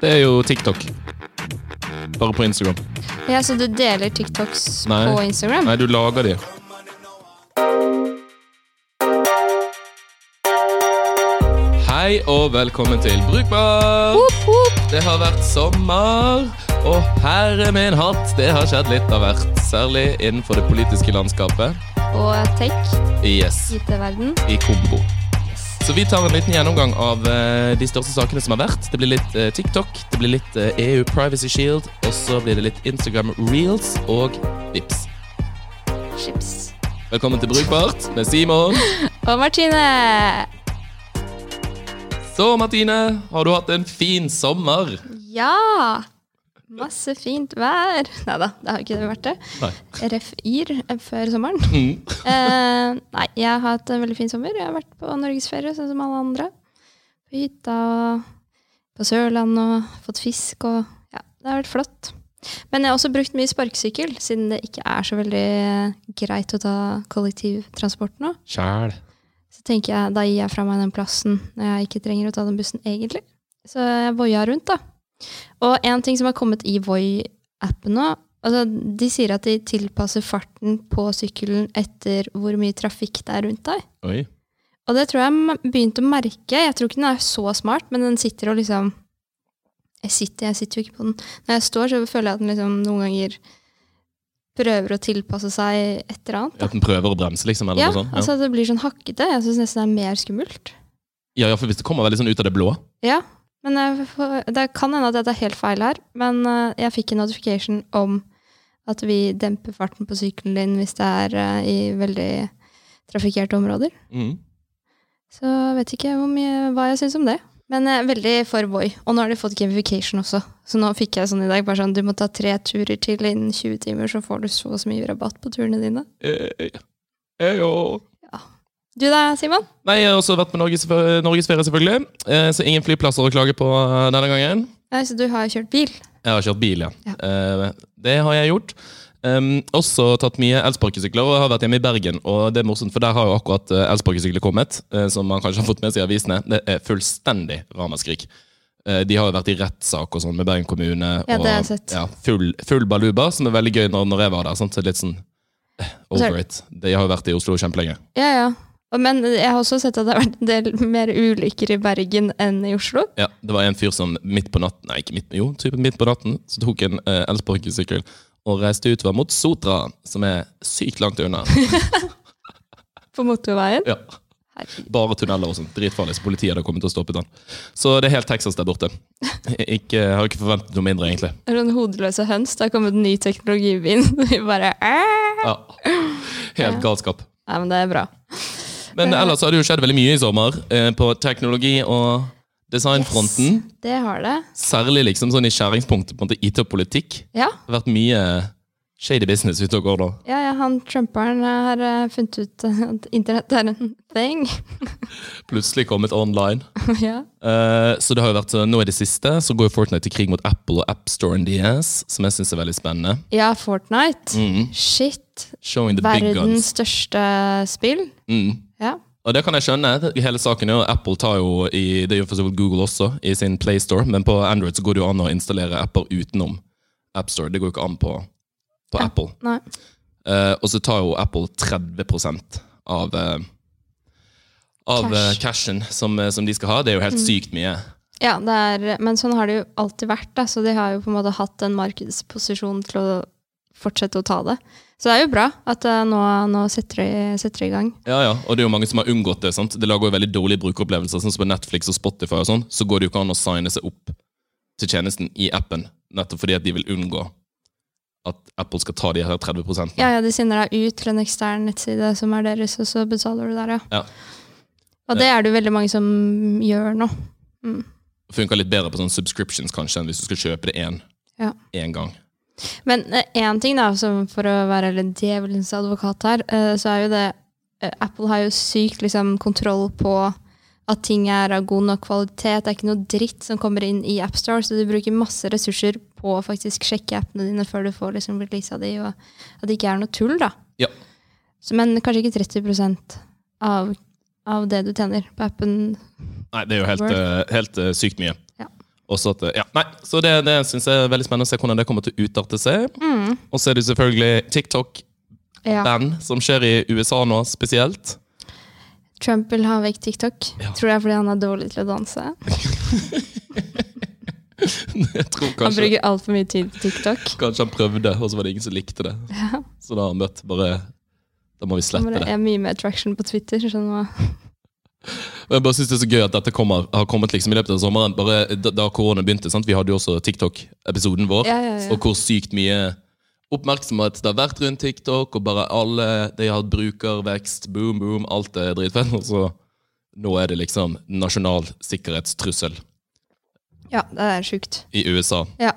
Det er jo TikTok. Bare på Instagram. Ja, Så du deler TikToks Nei. på Instagram? Nei, du lager de. Hei og velkommen til Brukbar! Whoop, whoop. Det har vært sommer, og herre min hatt, det har skjedd litt av hvert. Særlig innenfor det politiske landskapet. Og tech, Yes, IT-verden. i kombo. Så vi tar en liten gjennomgang av uh, de største sakene som har vært. Det blir litt uh, TikTok, det blir litt uh, EU Privacy Shield, og så blir det litt Instagram Reels og Vips. Chips. Velkommen til Brukbart med Simon. Og Martine! Så Martine, har du hatt en fin sommer? Ja! Masse fint vær. Nei da, det har ikke vært det. Yr eh, før sommeren. Mm. Eh, nei, jeg har hatt en veldig fin sommer. Jeg har vært på norgesferie, sånn som alle andre. På hytta og på Sørlandet og fått fisk og Ja, det har vært flott. Men jeg har også brukt mye sparkesykkel, siden det ikke er så veldig greit å ta kollektivtransport nå. Kjæl. Så tenker jeg, da gir jeg fra meg den plassen når jeg ikke trenger å ta den bussen egentlig. Så jeg voia rundt, da. Og en ting som har kommet i Voi-appen nå, altså de sier at de tilpasser farten på sykkelen etter hvor mye trafikk det er rundt deg. Oi. Og det tror jeg jeg begynte å merke. Jeg tror ikke den er så smart, men den sitter og liksom Jeg sitter, jeg sitter jo ikke på den. Når jeg står, så føler jeg at den liksom noen ganger prøver å tilpasse seg et eller annet. At den prøver å bremse, liksom? Eller Ja, noe sånt? altså det blir sånn hakkete. Jeg syns nesten det er mer skummelt. Ja, ja, for hvis det kommer veldig sånn ut av det blå Ja, men det kan hende at jeg tar helt feil her, men eh, jeg fikk en notification om at vi demper farten på sykkelen din hvis det er eh, i veldig trafikkerte områder. mm. Så jeg vet ikke mye, hva jeg syns om det. Men jeg er veldig for Voi. Og nå har de fått gamification også. Så nå fikk jeg sånn i dag, bare sånn du må ta tre turer til innen 20 timer, så får du så så mye rabatt på turene dine. eh, eh, jo. Du da, Simon? Nei, jeg har også vært på Norges, ferie selvfølgelig. Eh, så ingen flyplasser å klage på eh, denne gangen. Nei, så du har kjørt bil? Jeg har kjørt bil, ja. Ja. Eh, det har jeg gjort. Um, også tatt mye elsparkesykler, og har vært hjemme i Bergen. Og det er morsomt, for der har jo akkurat elsparkesykler kommet, som man kanskje har fått med seg i avisene. Det er fullstendig ramaskrik. De har jo vært i rettssak og sånn med Bergen kommune. Ja, og, det jeg sett. Ja, full, full baluba, som er veldig gøy når, når jeg var der. Sant? Så litt sånn er- over it. De har jo vært i Oslo kjempelenge. Ja, ja. Men jeg har også sett at det har vært en del mer ulykker i Bergen enn i Oslo. Ja, Det var en fyr som midt på natten Nei, ikke midt, jo, typen midt på natten Så tok en eh, elsparkesykkel og reiste utover mot Sotra, som er sykt langt unna. På motorveien. Ja. Bare tunneler og sånt. Dritfarlig. Så politiet hadde kommet og stoppet den. Så det er helt Texas der borte. Ikke, jeg har ikke forventet noe mindre, egentlig. Det er sånn hodeløse høns. Det har kommet ny teknologi i byen. Vi bare Ja. Helt galskap. Nei, men det er bra. Men ellers har det jo skjedd veldig mye i sommer eh, på teknologi- og designfronten. Det har det. Særlig liksom sånn i skjæringspunktet på IT og politikk. Ja. Det har vært mye shady business ute og går da. ja, ja han trumperen har eh, funnet ut at internett er en thing. Plutselig kommet online. ja. Eh, så det har jo vært Nå i det siste så går jo Fortnite til krig mot Apple og AppStoren DS, som jeg syns er veldig spennende. ja, Fortnite. Mm. Shit. Showing the big Verdens største spill. Mm. Og det kan jeg skjønne. Hele saken er jo Apple tar jo i, Det gjør for så vidt Google også, i sin PlayStore, men på Android så går det jo an å installere apper utenom AppStore. Det går jo ikke an på, på Ja. Apple. Nei. Uh, og så tar jo Apple 30% av uh, av Cash. eh, cashen som, som de skal ha. Det er jo helt Mm. sykt mye. Ja, det er, men sånn har det jo alltid vært. Da. Så de har jo på en måte hatt en markedsposisjon til å fortsette å ta det. Så det er jo bra at eh, nå, nå setter, de, setter de i gang. Ja, ja, og det er jo mange som har unngått det. sant? Det lager jo veldig dårlige brukeropplevelser, sånn som på Netflix og Spotify. og sånn, Så går det jo ikke an å signe seg opp til tjenesten i appen, nettopp fordi at de vil unngå at Apple skal ta de her 30% Ja, ja, De sender deg ut til en ekstern nettside som er deres, og så betaler du der, ja. Ja. Og det er det jo veldig mange som gjør nå. Mm. Funker litt bedre på sånne subscriptions kanskje enn hvis du skal kjøpe det én Ja. gang. Men én ting, da, som for å være litt djevelens advokat her, eh, så er jo det eh, Apple har jo sykt liksom, kontroll på at ting er av god nok kvalitet. Det er ikke noe dritt som kommer inn i AppStore, så du bruker masse ressurser på å faktisk sjekke appene dine før du får liksom, releasa de, og at det ikke er noe tull, da. Ja. Så, men kanskje ikke 30% av, av det du tjener på appen. Nei, det er jo helt, eh, helt eh, sykt mye. At, ja, nei, så det, det syns jeg er veldig spennende å se hvordan det kommer til å utarte seg. Og så er det selvfølgelig TikTok-band Ja. som skjer i USA nå spesielt. Trump vil ha vekk TikTok. Ja. Tror det er fordi han er dårlig til å danse. jeg tror Han kanskje, bruker altfor mye tid på TikTok. kanskje han prøvde, og så var det ingen som likte det. Ja. Så da har han møtt bare Da må vi slette det. det. er mye mer attraction på Twitter. skjønner du. Og jeg bare synes det er så gøy at dette kommer, har kommet liksom i løpet av sommeren. Bare da, da korona begynte, sant? Vi hadde jo også TikTok-episoden vår. Ja, ja, ja. Og hvor sykt mye oppmerksomhet det har vært rundt TikTok. Og bare alle De har hatt brukervekst, boom, boom, alt er dritfett. Og så nå er det liksom nasjonal sikkerhetstrussel Ja, det er sjukt. i USA. Ja.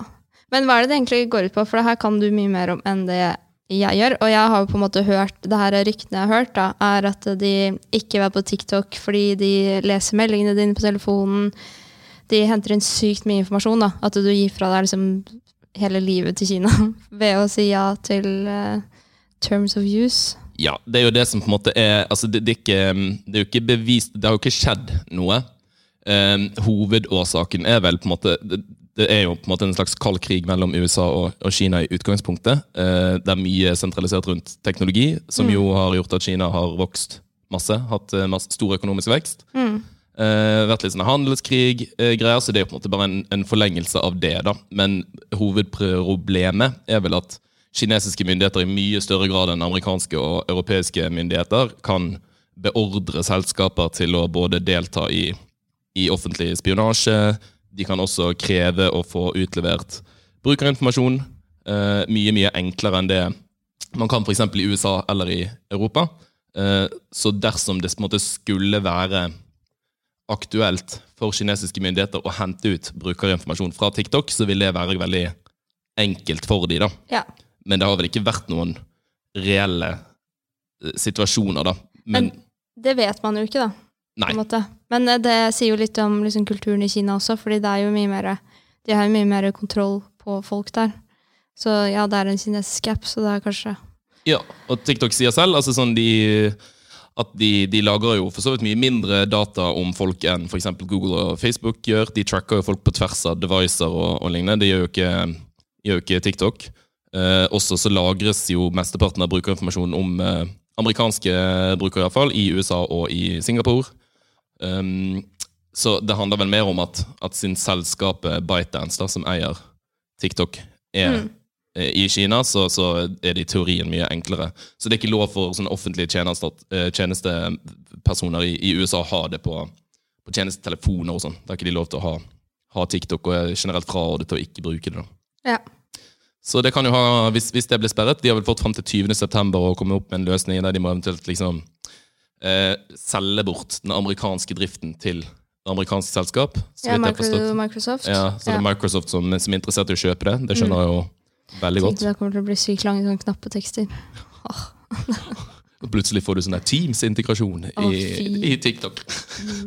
Men hva er det det egentlig går ut på? For det her kan du mye mer om enn det jeg gjør. Og jeg har jo på en måte hørt, det her ryktene jeg har hørt, da, er at de ikke er på TikTok fordi de leser meldingene dine på telefonen. De henter inn sykt mye informasjon. da, At du gir fra deg liksom hele livet til Kina ved å si ja til uh, terms of use. Ja, det er jo det som på en måte er Altså, det, det, er, ikke, det er jo ikke bevist Det har jo ikke skjedd noe. Um, hovedårsaken er vel på en måte det er jo på en måte en slags kald krig mellom USA og, og Kina i utgangspunktet. Eh, det er mye sentralisert rundt teknologi, som jo har gjort at Kina har vokst masse. Hatt eh, masse, stor økonomisk vekst. Eh, vært litt sånn handelskrig-greier, så det er jo på en måte bare en, en forlengelse av det. da. Men hovedproblemet er vel at kinesiske myndigheter i mye større grad enn amerikanske og europeiske myndigheter kan beordre selskaper til å både delta i, i offentlig spionasje, de kan også kreve å få utlevert brukerinformasjon eh, mye, mye enklere enn det man kan f.eks. i USA eller i Europa. Eh, så dersom det på en måte skulle være aktuelt for kinesiske myndigheter å hente ut brukerinformasjon fra TikTok, så vil det være veldig enkelt for de da. Ja. Men det har vel ikke vært noen reelle eh, situasjoner, da. Men, Men det vet man jo ikke, da. nei. Men eh, det sier jo litt om liksom, kulturen i Kina også, fordi det er jo mye mer, de har jo mye mer kontroll på folk der. Så ja, det er en kinesisk app, så det er kanskje Ja, og TikTok sier selv altså sånn de, at de, de lager jo for så vidt mye mindre data om folk enn f.eks. Google og Facebook gjør. De tracker jo folk på tvers av devicer og, og lignende. Det gjør jo ikke, gjør ikke TikTok. Eh, også så lagres jo mesteparten av brukerinformasjonen om eh, amerikanske brukere, i hvert fall, i USA og i Singapore. Um, så det handler vel mer om at, at sin selskapet ByteDance, da, som eier TikTok, er Mm. eh, i Kina, så, så er det i teorien mye enklere. Så det er ikke lov for sånne offentlige eh, tjenestepersoner i, i USA å ha det på, på tjenestetelefoner og sånn. Da er ikke de lov til å ha, ha TikTok, og er generelt frarådet til å ikke bruke det. da. Ja. Så det kan jo ha, hvis, hvis det blir sperret De har vel fått fram til 20. september å komme opp med en løsning der de må eventuelt liksom eh, selge bort den amerikanske driften til det amerikansk selskap. Så ja Microsoft. Ja, så det er Microsoft som, som er interessert i å kjøpe det. Det skjønner jeg jo veldig godt. Tenkte det kommer til å bli sykt lange sånne knappetekster. Og plutselig får du sånn der Teams-integrasjon oh, i, i TikTok.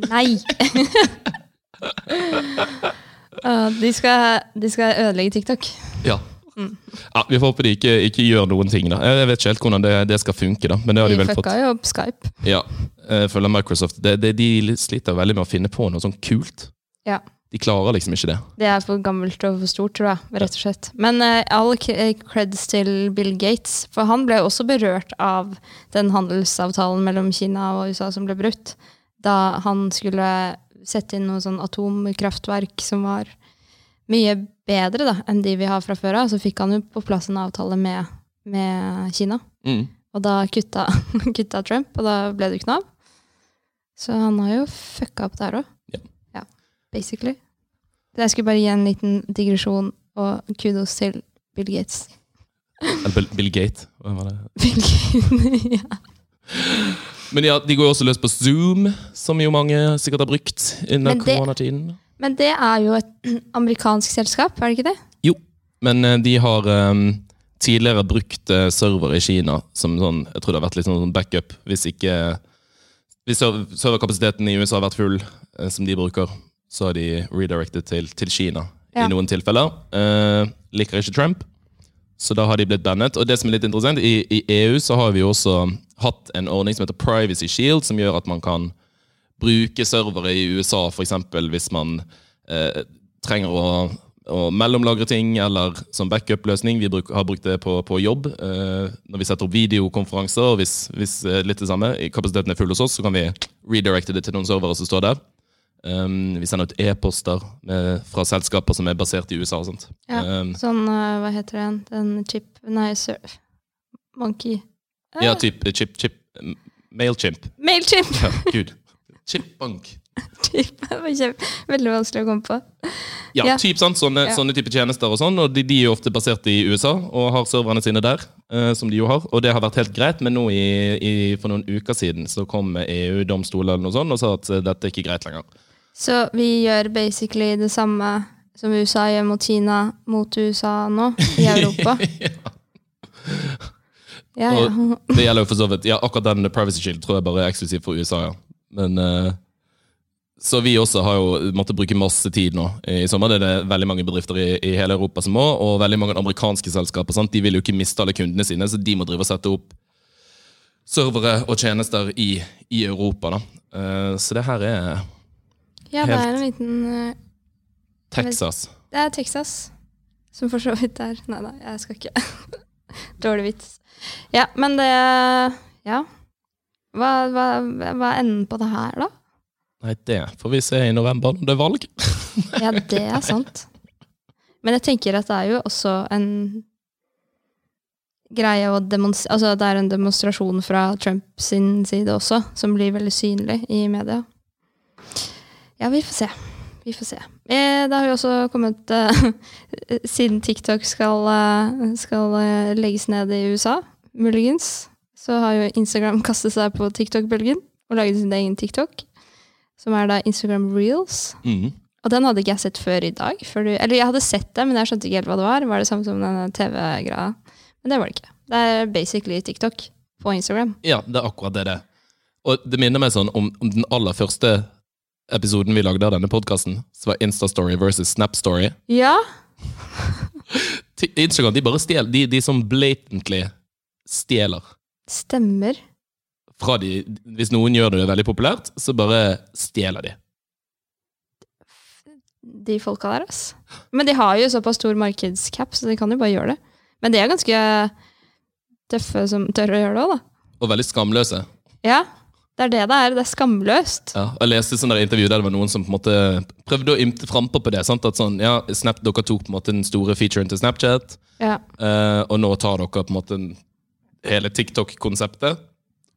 Nei! Uh, de, skal, de skal ødelegge TikTok. Ja. Mm. ja vi får håpe de ikke, ikke gjør noen ting. da. Jeg vet ikke helt hvordan det, det skal funke, da. men det har de De vel fått. jo opp Skype. Ja, jeg føler Microsoft det, det, De sliter veldig med å finne på noe sånn kult. Ja. De klarer liksom ikke det. Det er for gammelt og for stort, tror jeg. rett og slett. Men uh, all eh, creds til Bill Gates, for han ble også berørt av den handelsavtalen mellom Kina og USA som ble brutt, da han skulle sette inn noe sånn atomkraftverk som var mye bedre da, enn de vi har fra før av. Så fikk han jo på plass en avtale med, med Kina. Mm. Og da kutta, kutta Trump, og da ble det ikke noe av. Så han har jo fucka opp der òg. Ja. ja. Basically. Jeg skulle bare gi en liten digresjon og kudos til Bill Gates. Bill, Bill Gate. hvem var det? Bill Gates, ja. Men ja, de går jo også løs på Zoom, som jo mange sikkert har brukt under koronatiden. Men det er jo et amerikansk selskap, er det ikke det? Jo, men eh, de har um, tidligere brukt eh, server i Kina som sånn Jeg tror det har vært litt sånn backup hvis ikke Hvis serverkapasiteten i USA har vært full, eh, som de bruker, så har de redirected til, til Kina Ja. i noen tilfeller. Uh, liker ikke Trump, så da har de blitt bannet. Og det som er litt interessant, i, i EU så har vi jo også hatt en ordning som heter Privacy Shield, som gjør at man kan bruke servere i USA, f.eks. hvis man eh, trenger å, å mellomlagre ting eller som backup-løsning. Vi bruk, har brukt det på, på jobb eh, når vi setter opp videokonferanser. og Hvis, hvis eh, litt det samme, kapasiteten er full hos oss, så kan vi redirecte det til noen servere som står der. Um, vi sender ut e-poster fra selskaper som er basert i USA. og sånt. Ja. Um, Sånn, eh, hva heter den? Den chip Nei, surf. Monkey. Eh, ja, typ chip, chip, Mailchimp. Mailchimp! Ja, gud. Chipbank. Chip. Det var kjempe, veldig vanskelig å komme på. Ja, Ja. typ sant, sånne, Ja. sånne type tjenester og sånn, og de, de er jo ofte basert i USA og har serverne sine der, eh, som de jo har. Og det har vært helt greit, men nå i, i, for noen uker siden så kom EU-domstolen eller noe sånt og sa at eh, dette er ikke greit lenger. Så vi gjør basically det samme som USA gjør mot Kina mot USA nå, i Europa. ja, ja. Og det gjelder jo for så vidt, ja, akkurat den Privacy Shield tror jeg bare er eksklusiv for USA, ja. Men eh, så vi også har jo måttet bruke masse tid nå. I sommer det er det veldig mange bedrifter i, i hele Europa som må, og veldig mange amerikanske selskaper. Sant? De vil jo ikke miste alle kundene sine, så de må drive og sette opp servere og tjenester i, i Europa. da. Eh, så det her er ja, det er en liten uh, Texas. Det er Texas, som for så vidt er Nei da, jeg skal ikke. Dårlig vits. Ja, men det Ja. Hva, hva, hva er enden på det her, da? Nei, det får vi se i november når det er valg. Ja, det er sant. Men jeg tenker at det er jo også en greie å demonstrere Altså det er en demonstrasjon fra Trump sin side også, som blir veldig synlig i media. Ja, vi får se. Vi får se. Eh, Det har jo også kommet eh, Siden TikTok skal, eh, skal eh, legges ned i USA, muligens, så har jo Instagram kastet seg på TikTok-bølgen og laget sin egen TikTok, som er da Instagram Reels. Mm. Og den hadde ikke jeg sett før i dag. Før du, eller jeg hadde sett det, men jeg skjønte ikke helt hva det var. Var det samme som denne TV-greia? Men det var det ikke. Det er basically TikTok på Instagram. Ja, det er akkurat det det er. Og det minner meg sånn om, om den aller første episoden vi lagde av denne podkasten, som var Instastory versus Snapstory. Ja, Instagram de bare stjeler. De, de som blatantly stjeler stemmer. fra de Hvis noen gjør det veldig populært, så bare stjeler de. De folka der, ass. Men de har jo såpass stor markedscap, så de kan jo bare gjøre det. Men de er ganske tøffe som tør å gjøre det òg, da. Og veldig skamløse. Ja, det er det det er. Det er skamløst. Ja, jeg leste sånn der intervju der det var noen som på en måte prøvde å ymte frampå på det. sant? At sånn, ja, Snap, Dere tok på en måte den store featuren til Snapchat, Ja. eh, og nå tar dere på en måte hele TikTok-konseptet.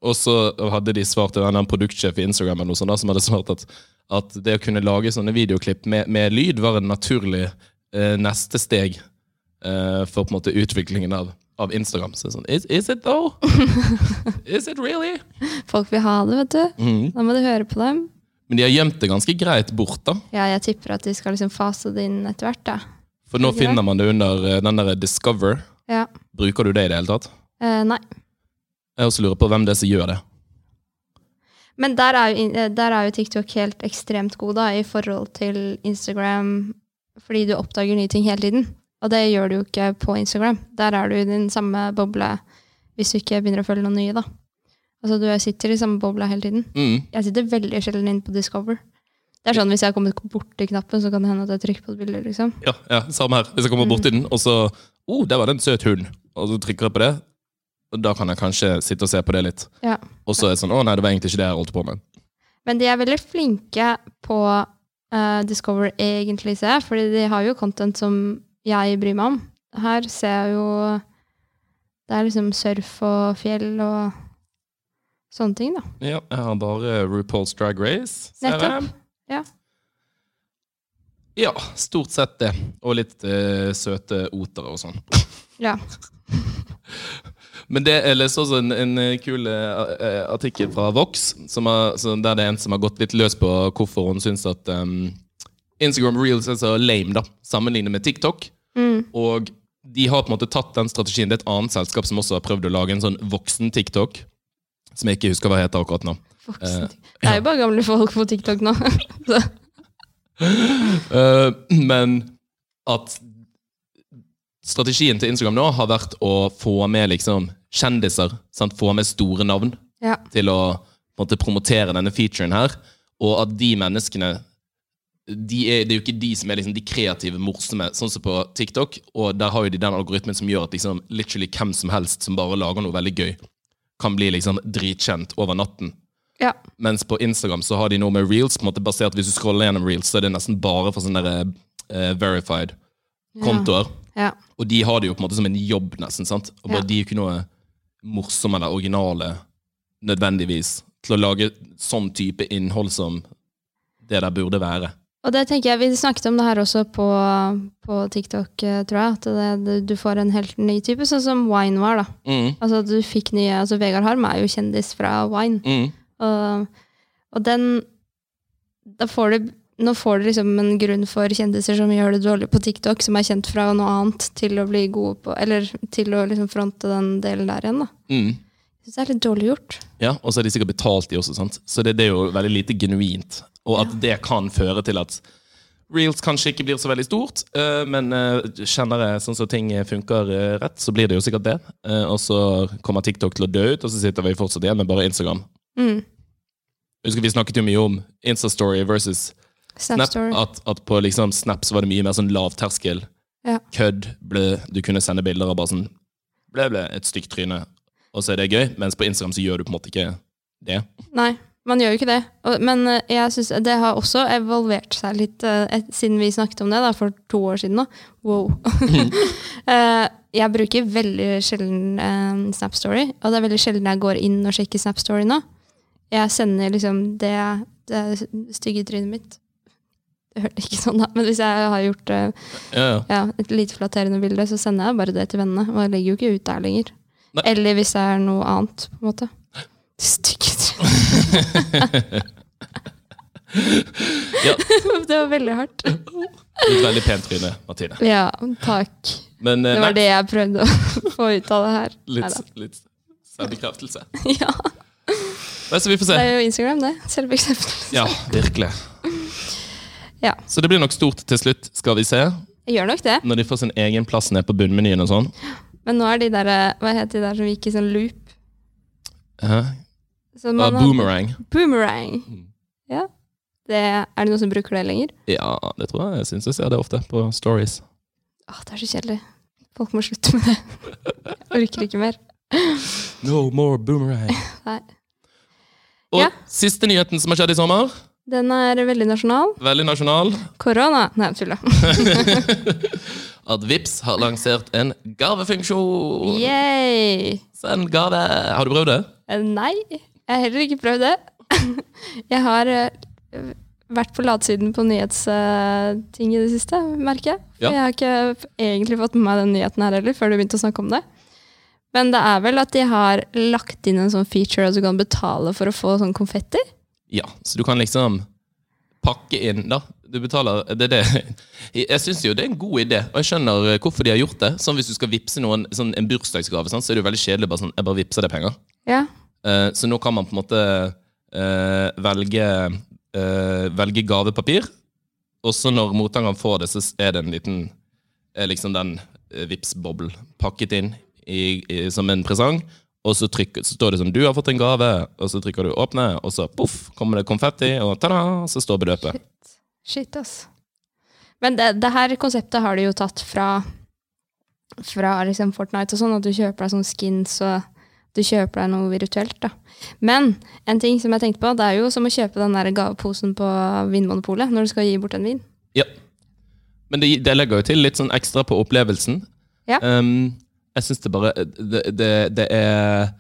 Og så hadde de svart til en produktsjef i Instagram eller noe sånt da, som hadde svart at, at det å kunne lage sånne videoklipp med, med lyd var en naturlig eh, neste steg eh, for på en måte utviklingen av, av Instagram. Så sånn, is, is it though? is it really? Folk vil ha det, vet du. Mm. Da må du høre på dem. Men de har gjemt det ganske greit bort, da. Ja, jeg tipper at de skal liksom fase det inn etter hvert, da. For nå finner man det under eh, den der Discover. Ja. Bruker du det i det hele tatt? Eh, nei. Jeg også lurer på hvem det er som gjør det. Men der er, jo, eh, der er jo TikTok helt ekstremt god da, i forhold til Instagram, fordi du oppdager nye ting hele tiden. Og det gjør du jo ikke på Instagram. Der er du i din samme boble hvis du ikke begynner å følge noe nye. da. Altså Du sitter i samme boble hele tiden. Mm. Jeg sitter veldig sjelden inn på Discover. Det er sånn Hvis jeg har kommet borti knappen, så kan det hende at jeg trykker på et bilde. liksom. Ja, ja, samme her. Hvis jeg kommer borti den, og så oh, der var det en søt hund, og så trykker jeg på det, og da kan jeg kanskje sitte og se på det litt. Ja. Og så er det sånn Å nei, det var egentlig ikke det jeg holdt på med. Men de er veldig flinke på uh, Discover, egentlig, ser jeg. Fordi de har jo content som jeg bryr meg om. Her ser jeg jo Det er liksom surf og fjell og sånne ting, da. Ja, jeg har bare RuPaul's Drag Race. ser jeg. Nettopp. Ja. Ja, stort sett det. Og litt uh, søte otere og sånn. Ja. Men det, jeg leste også en, en eh, kul eh, eh, artikkel fra Vox, som har, der det er en som har gått litt løs på hvorfor hun syns at um, Instagram Reels er så lame, da, sammenlignet med TikTok. Mm. Og de har på en måte tatt den strategien. Det er et annet selskap som også har prøvd å lage en sånn voksen TikTok, som jeg ikke husker hva heter akkurat nå. Voksen. Det er jo bare gamle folk på TikTok nå. Eh, men at strategien til Instagram nå har vært å få med liksom kjendiser, sant? få med store navn Ja. til å på en måte, promotere denne featuren her, og at de menneskene de er, det er jo ikke de som er liksom de kreative, morsomme, sånn som på TikTok. Og der har jo de den algoritmen som gjør at liksom literally hvem som helst som bare lager noe veldig gøy, kan bli liksom dritkjent over natten. Ja. Mens på Instagram så har de noe med reels. på en måte basert Hvis du scroller gjennom reels, så er det nesten bare for sånne der, uh, verified kontoer. Ja. Og de har det jo på en måte som en jobb, nesten. sant? Og bare Ja. De er morsomme eller originale nødvendigvis til å lage sånn type innhold som det der burde være. Og det tenker jeg, Vi snakket om det her også på, på TikTok, eh, tror jeg. At det, det, du får en helt ny type, sånn som Wine var. da. Mm, Altså at du fikk nye, altså Vegard Harm er jo kjendis fra Wine. mm, Og, og den Da får du Nå får du liksom en grunn for kjendiser som gjør det dårlig på TikTok, som er kjent fra noe annet, til å bli gode på Eller til å liksom fronte den delen der igjen. da. mm. Syns det er litt dårlig gjort. Ja, Og så er de sikkert betalt, de også. sant? Så det, det er jo veldig lite genuint. Og at det kan føre til at reels kanskje ikke blir så veldig stort, eh, men eh, kjenner jeg sånn som ting funker eh, rett, så blir det jo sikkert det. Og så kommer TikTok til å dø ut, og så sitter vi fortsatt igjen med bare Instagram. Mm. Husker Vi snakket jo mye om Instastory versus Snap. At, at på liksom Snap så var det mye mer sånn lavterskel. Ja. Kødd. Ble, du kunne sende bilder av bare sånn ble, ble, et stygt tryne, og så er det gøy. Mens på Instagram så gjør du på en måte ikke det. Nei, man gjør jo ikke det. Men eh, jeg synes det har også evolvert seg litt eh, siden vi snakket om det da, for to år siden nå. Wow. Eh, jeg bruker veldig sjelden Snap Story, og det er veldig sjelden jeg går inn og sjekker Snap Story nå. Jeg sender liksom det, det stygge trynet mitt. Det hørte ikke sånn da, men hvis jeg har gjort uh, Ja, ja. ja, et lite flatterende bilde, så sender jeg bare det til vennene. Og jeg legger jo ikke ut der lenger. Nei. Eller hvis det er noe annet, på en måte. Stygge. Ja. det var veldig hardt. Et veldig pent tryne, Martine. Ja, takk. Men uh, Det var nei, det jeg prøvde å få ut av det her. litt, litt selvbekreftelse. Ja, så vi får se. det er jo Instagram, det. Selvbekreftelse. Ja, virkelig. Ja. Så det blir nok stort til slutt, skal vi se. Jeg gjør nok det. Når de får sin egen plass ned på bunnmenyen og sånn. Men nå er de der eh, Hva heter de der som gikk i sånn loop? Hæ? Så Uh, man har- boomerang. Boomerang. Mm. Ja. Det, er det noen som bruker det lenger? Ja, det tror jeg. Jeg syns jeg ser det ofte på stories. Åh, det er så kjedelig. Folk må slutte med det. Jeg orker ikke mer. No more boomerang. Nei. Og Ja. siste nyheten som har skjedd i sommer, Den er veldig nasjonal. veldig nasjonal, Korona. Nei, tulla. at Vips har lansert en gavefunksjon. Yay! Send gave. Har du prøvd det? Eh, Nei, jeg har heller ikke prøvd det. Jeg har eh, vært på latsiden på nyhetsting i det siste, merker jeg. For Ja. Jeg har ikke egentlig fått med meg den nyheten her heller, før du begynte å snakke om det. Men det er vel at de har lagt inn en sånn feature at du kan betale for å få sånn konfetti? Ja, så du kan liksom pakke inn, da. Du betaler Det det. Jeg syns jo det er en god idé, og jeg skjønner eh, hvorfor de har gjort det. Sånn Hvis du skal vippse noen sånn en bursdagsgave, sånn, så er det jo veldig kjedelig. Bare sånn, jeg bare vippser deg penger. Ja. Uh, så nå kan man på en måte uh, velge, uh, velge gavepapir. Og så når mottakeren får det, så er det en liten er liksom den uh, Vipps-boble pakket inn i, i, som en presang. Og så, trykker, så står det sånn 'Du har fått en gave', og så trykker du 'åpne', og så poff, kommer det konfetti, og ta-da, så står beløpet. Shit, ass. Men det, det her konseptet har du jo tatt fra, fra liksom Fortnite og sånn, at du kjøper deg sånn skins og du kjøper deg noe virtuelt. da. Men en ting som jeg tenkte på, det er jo som å kjøpe den der gaveposen på Vinmonopolet når du skal gi bort en vin. Ja. Men det, det legger jo til litt sånn ekstra på opplevelsen. Ja. Um, jeg syns det bare det, det, det er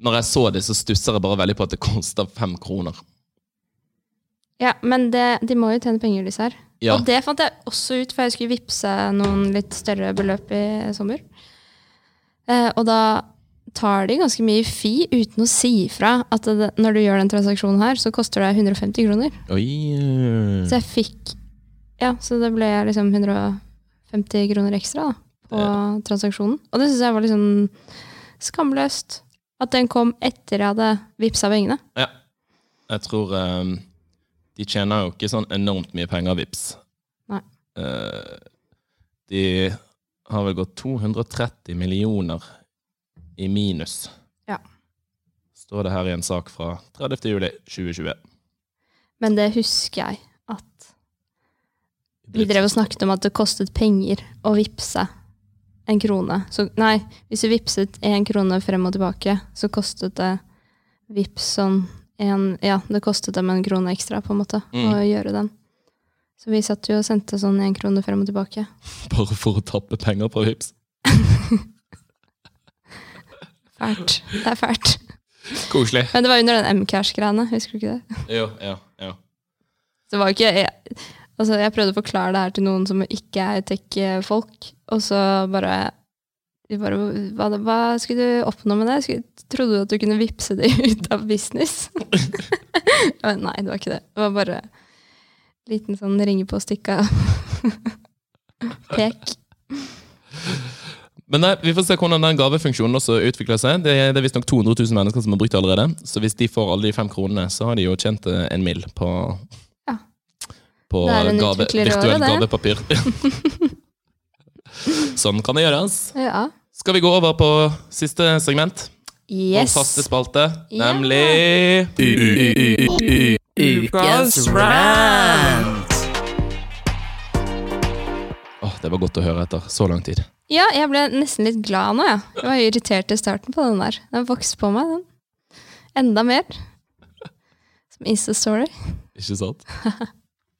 Når jeg så det, så stusser jeg bare veldig på at det koster fem kroner. Ja, Men det, de må jo tjene penger, disse her. Ja. Og det fant jeg også ut, for jeg skulle vippse noen litt større beløp i sommer. Eh, og da tar de ganske mye fi uten å si ifra at det, når du gjør den transaksjonen her, så koster det 150 kroner. Oi. Så jeg fikk Ja, så det ble liksom 150 kroner ekstra da, på transaksjonen. Og det syns jeg var litt sånn skamløst. At den kom etter jeg hadde vippsa pengene. Ja. Jeg tror um, De tjener jo ikke sånn enormt mye penger, Vips. Nei. Uh, de har vel gått 230 millioner i minus. Ja. Står det her i en sak fra 30. juli 2020. Men det husker jeg at Vi drev og snakket om at det kostet penger å vippse en krone. Så nei, hvis du vippset én krone frem og tilbake, så kostet det vips sånn en Ja, det kostet dem en krone ekstra, på en måte, Mm. å gjøre den. Så vi satt jo og sendte sånn én krone frem og tilbake. Bare for å tappe penger på vips? Fælt. Det er fælt. Koselig. Men det var under den Mcash-greiene, husker du ikke det? Jo, ja, ja. Det var ikke altså jeg prøvde å forklare det her til noen som ikke er tech-folk, og så bare bare, hva, hva skulle du oppnå med det? Skulle, trodde du at du kunne vippse det ut av business? Men Nei, det var ikke det. Det var bare en liten sånn ringe på. Pek. Men nei, vi får se hvordan den gavefunksjonen også utvikler seg. Det er, det er visstnok 200 000 mennesker som har brukt det allerede. Så hvis de får alle de fem kronene, så har de jo tjent eh, en mill. på. På Det er gave, virtuelt gavepapir. sånn kan det gjøres. Ja. Skal vi gå over på siste segment? Yes. Vår faste spalte, Ja. nemlig Ukas rant! Oh, Det var godt å høre etter så lang tid. Ja, jeg ble nesten litt glad nå, jeg. Jeg var irritert i starten på den der. Den vokste på meg, den. Enda mer. Som Insta-story. Ikke sant?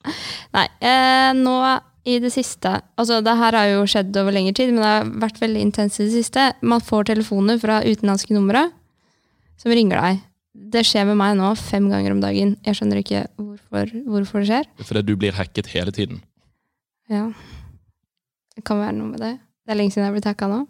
Nei, eh, nå i det siste Altså, det her har jo skjedd over lengre tid, men det har vært veldig intenst i det siste. Man får telefoner fra utenlandske numre som ringer deg. Det skjer med meg nå fem ganger om dagen. Jeg skjønner ikke hvorfor, hvorfor det skjer. Fordi du blir hacket hele tiden. Ja. Det kan være noe med det. Det er lenge siden jeg har blitt hacka nå.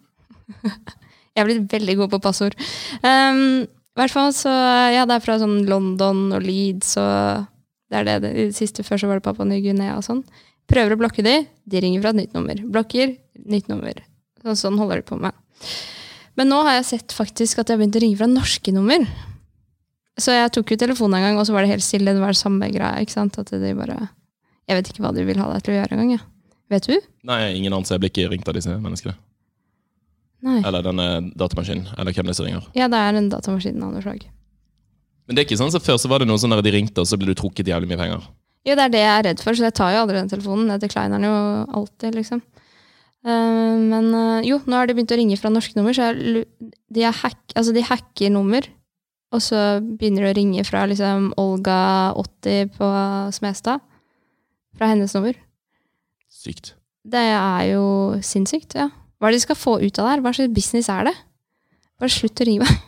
jeg er blitt veldig god på passord. Um, I hvert fall så Ja, det er fra sånn London og Leeds og Det er det, det, det siste før så var det Papua Ny-Guinea og sånn. Prøver å blokke de, de ringer fra et nytt nummer. Blokker, nytt nummer. Så, sånn holder de på med. Men nå har jeg sett faktisk at de har begynt å ringe fra norske nummer. Så jeg tok jo telefonen en gang, og så var det helt stille. Det var det samme greia. ikke sant? At de bare Jeg vet ikke hva de vil ha deg til å gjøre engang. Ja. Vet du? Nei, ingen anelse. Jeg blir ikke ringt av disse menneskene. Nei. Eller denne datamaskinen. Eller hvem det er som ringer. Ja, det er en datamaskin av noe slag. Men det er ikke sånn så før så var det noe sånn der de ringte, og så ble du trukket jævlig mye penger. Jo, det er det jeg er redd for, så jeg tar jo aldri den telefonen. Jeg decliner den jo alltid, liksom. Eh, men eh, jo, nå har de begynt å ringe fra norske nummer, så jeg, de, hack, altså de hacker nummer. Og så begynner de å ringe fra liksom Olga 80 på Smestad. Fra hennes nummer. Sykt. Det er jo sinnssykt, ja. Hva er det de skal få ut av det her? Hva slags business er det? Bare slutt å ringe meg.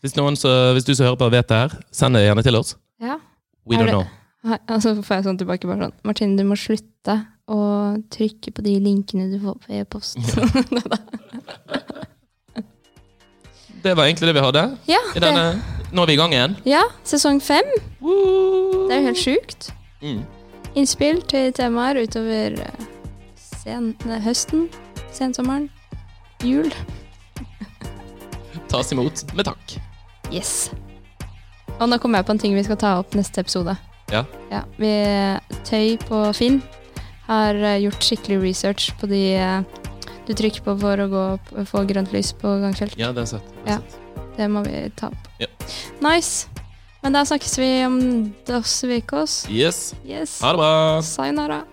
Hvis, så, hvis du som hører på vet det her, send det gjerne til oss. Ja. We don't know. Så altså får jeg sånn tilbake bare sånn Martine, du må slutte å trykke på de linkene du får på e-post. Det var egentlig det vi hadde. ja, denne, nå er vi i gang igjen. ja, sesong fem. Det er jo helt sjukt. Mm. Innspill til temaer utover eh, sen, nei, høsten, sensommeren, jul. Tas imot med takk. Yes. Og nå kommer jeg på en ting vi skal ta opp neste episode. Ja. Ja, vi, Tøy på Finn har eh, gjort skikkelig research på de eh, du trykker på for å gå, få grønt lys på gangfelt. Ja, det er sant. Det er Ja. Det må vi ta opp. Ja. Nice. Men da snakkes vi om dos Vicos. Yes. Yes. Ha det bra. Sayonara.